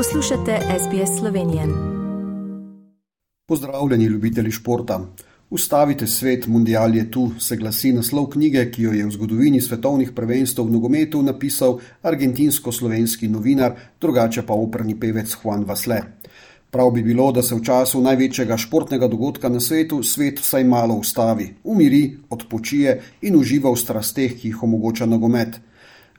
Poslušate SBS Slovenije. Pozdravljeni, ljubitelji športa. Ustavite svet, mundial je tu, se glasi naslov knjige, ki jo je v zgodovini svetovnih prvenstv v nogometu napisal argentinsko-slovenski novinar, drugače pa operni pevec Juan Vasle. Prav bi bilo, da se v času največjega športnega dogodka na svetu svet vsaj malo ustavi, umiri, odpočije in uživa v strasteh, ki jih omogoča nogomet.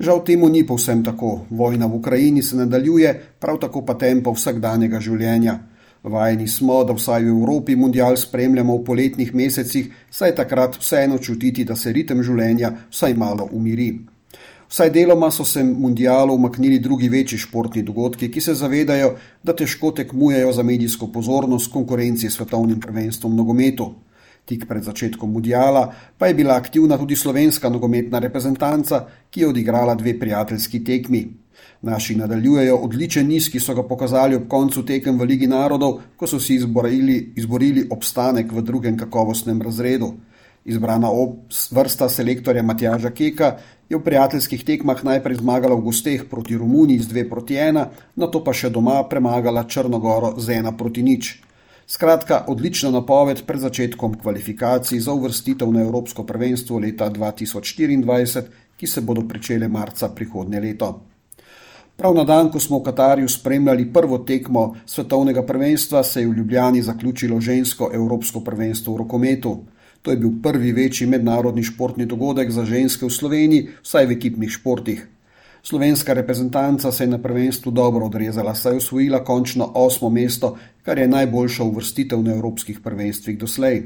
Žal temu ni povsem tako. Vojna v Ukrajini se nadaljuje, prav tako pa tempo vsakdanjega življenja. Vajeni smo, da vsaj v Evropi mundial spremljamo v poletnih mesecih, saj takrat vseeno čutiti, da se ritem življenja vsaj malo umiri. Vsaj deloma so se mundialu umaknili drugi večji športni dogodki, ki se zavedajo, da težko tekmujejo za medijsko pozornost konkurenci svetovnim prvenstvom nogometu. Tik pred začetkom mundiala pa je bila aktivna tudi slovenska nogometna reprezentanca, ki je odigrala dve prijateljski tekmi. Naši nadaljujejo odličen niz, ki so ga pokazali ob koncu tekem v Ligi narodov, ko so si izborili, izborili obstanek v drugem kakovostnem razredu. Izbrana vrsta selektorja Matjaža Keka je v prijateljskih tekmah najprej zmagala v gosteh proti Romuniji z 2 proti 1, na to pa še doma premagala Črnogoro z 1 proti nič. Skratka, odlična napoved pred začetkom kvalifikacij za uvrstitev na Evropsko prvenstvo leta 2024, ki se bodo pričele marca prihodnje leto. Prav na dan, ko smo v Katarju spremljali prvo tekmo svetovnega prvenstva, se je v Ljubljani zaključilo žensko Evropsko prvenstvo v rokometu. To je bil prvi večji mednarodni športni dogodek za ženske v Sloveniji, vsaj v ekipnih športih. Slovenska reprezentanca se je na prvenstvu dobro odrezala, saj je osvojila končno osmo mesto, kar je najboljša uvrstitev na evropskih prvenstvih doslej.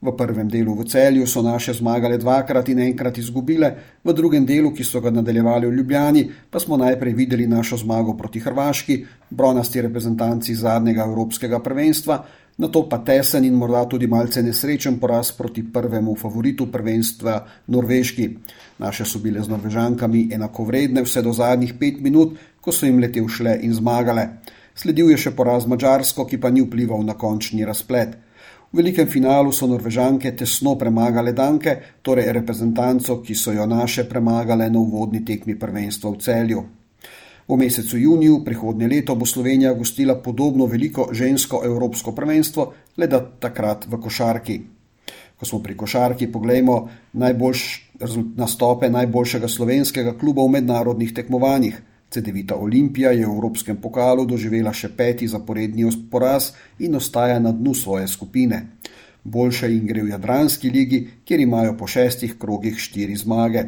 V prvem delu v celju so naše zmagale dvakrat in enkrat izgubile, v drugem delu, ki so ga nadaljevali v Ljubljani, pa smo najprej videli našo zmago proti Hrvaški, bronasti reprezentanci zadnjega evropskega prvenstva, na to pa tesen in morda tudi malce nesrečen poraz proti prvemu favoritu prvenstva Norveški. Naše so bile z Norvežankami enakovredne vse do zadnjih pet minut, ko so jim lete všle in zmagale. Sledil je še poraz Mačarsko, ki pa ni vplival na končni razplet. V velikem finalu so Norvežanke tesno premagale Danke, torej reprezentanco, ki so jo naše premagale na uvodni tekmi prvenstva v celju. V mesecu juniju prihodnje leto bo Slovenija gostila podobno veliko žensko evropsko prvenstvo, le da takrat v košarki. Ko smo pri košarki, poglejmo najboljše nastope najboljšega slovenskega kluba v mednarodnih tekmovanjih. CD-vita Olimpija je v Evropskem pokalu doživela še peti zaporedni poraz in ostaja na dnu svoje skupine. Boljše jim gre v Jadranski ligi, kjer imajo po šestih krogih štiri zmage.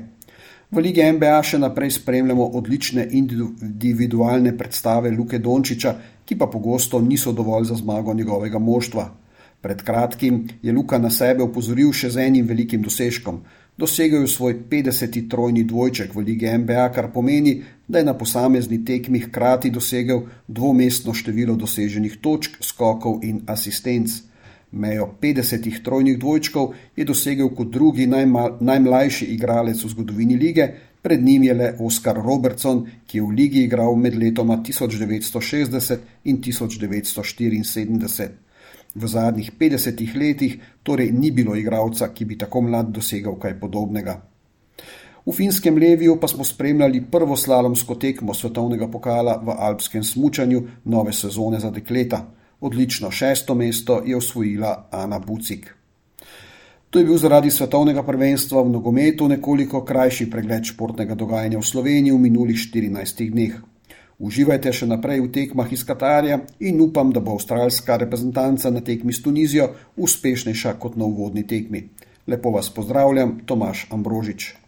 V Ligi NBA še naprej spremljamo odlične individualne predstave Luke Dončiča, ki pa pogosto niso dovolj za zmago njegovega moštva. Pred kratkim je Luka na sebe upozoril še z enim velikim dosežkom. Dosegel je svoj 50. trojni dvojček v Ligi NBA, kar pomeni, da je na posamezni tekmi hkrati dosegel dvomestno število doseženih točk, skokov in asistenc. Mejo 50 trojnih dvojčkov je dosegel kot drugi najma, najmlajši igralec v zgodovini lige, pred njim je le Oskar Robertson, ki je v ligi igral med letoma 1960 in 1974. V zadnjih 50 letih torej ni bilo igralca, ki bi tako mlad dosegal kaj podobnega. V finskem Leviju pa smo spremljali prvo slalomsko tekmo svetovnega pokala v alpskem smučanju nove sezone za dekleta. Odlično šesto mesto je osvojila Ana Bucik. To je bil zaradi svetovnega prvenstva v nogometu nekoliko krajši pregled športnega dogajanja v Sloveniji v minulih 14 dneh. Uživajte še naprej v tekmah iz Katarja in upam, da bo avstralska reprezentanca na tekmi s Tunizijo uspešnejša kot na uvodni tekmi. Lepo vas pozdravljam, Tomaš Ambrožič.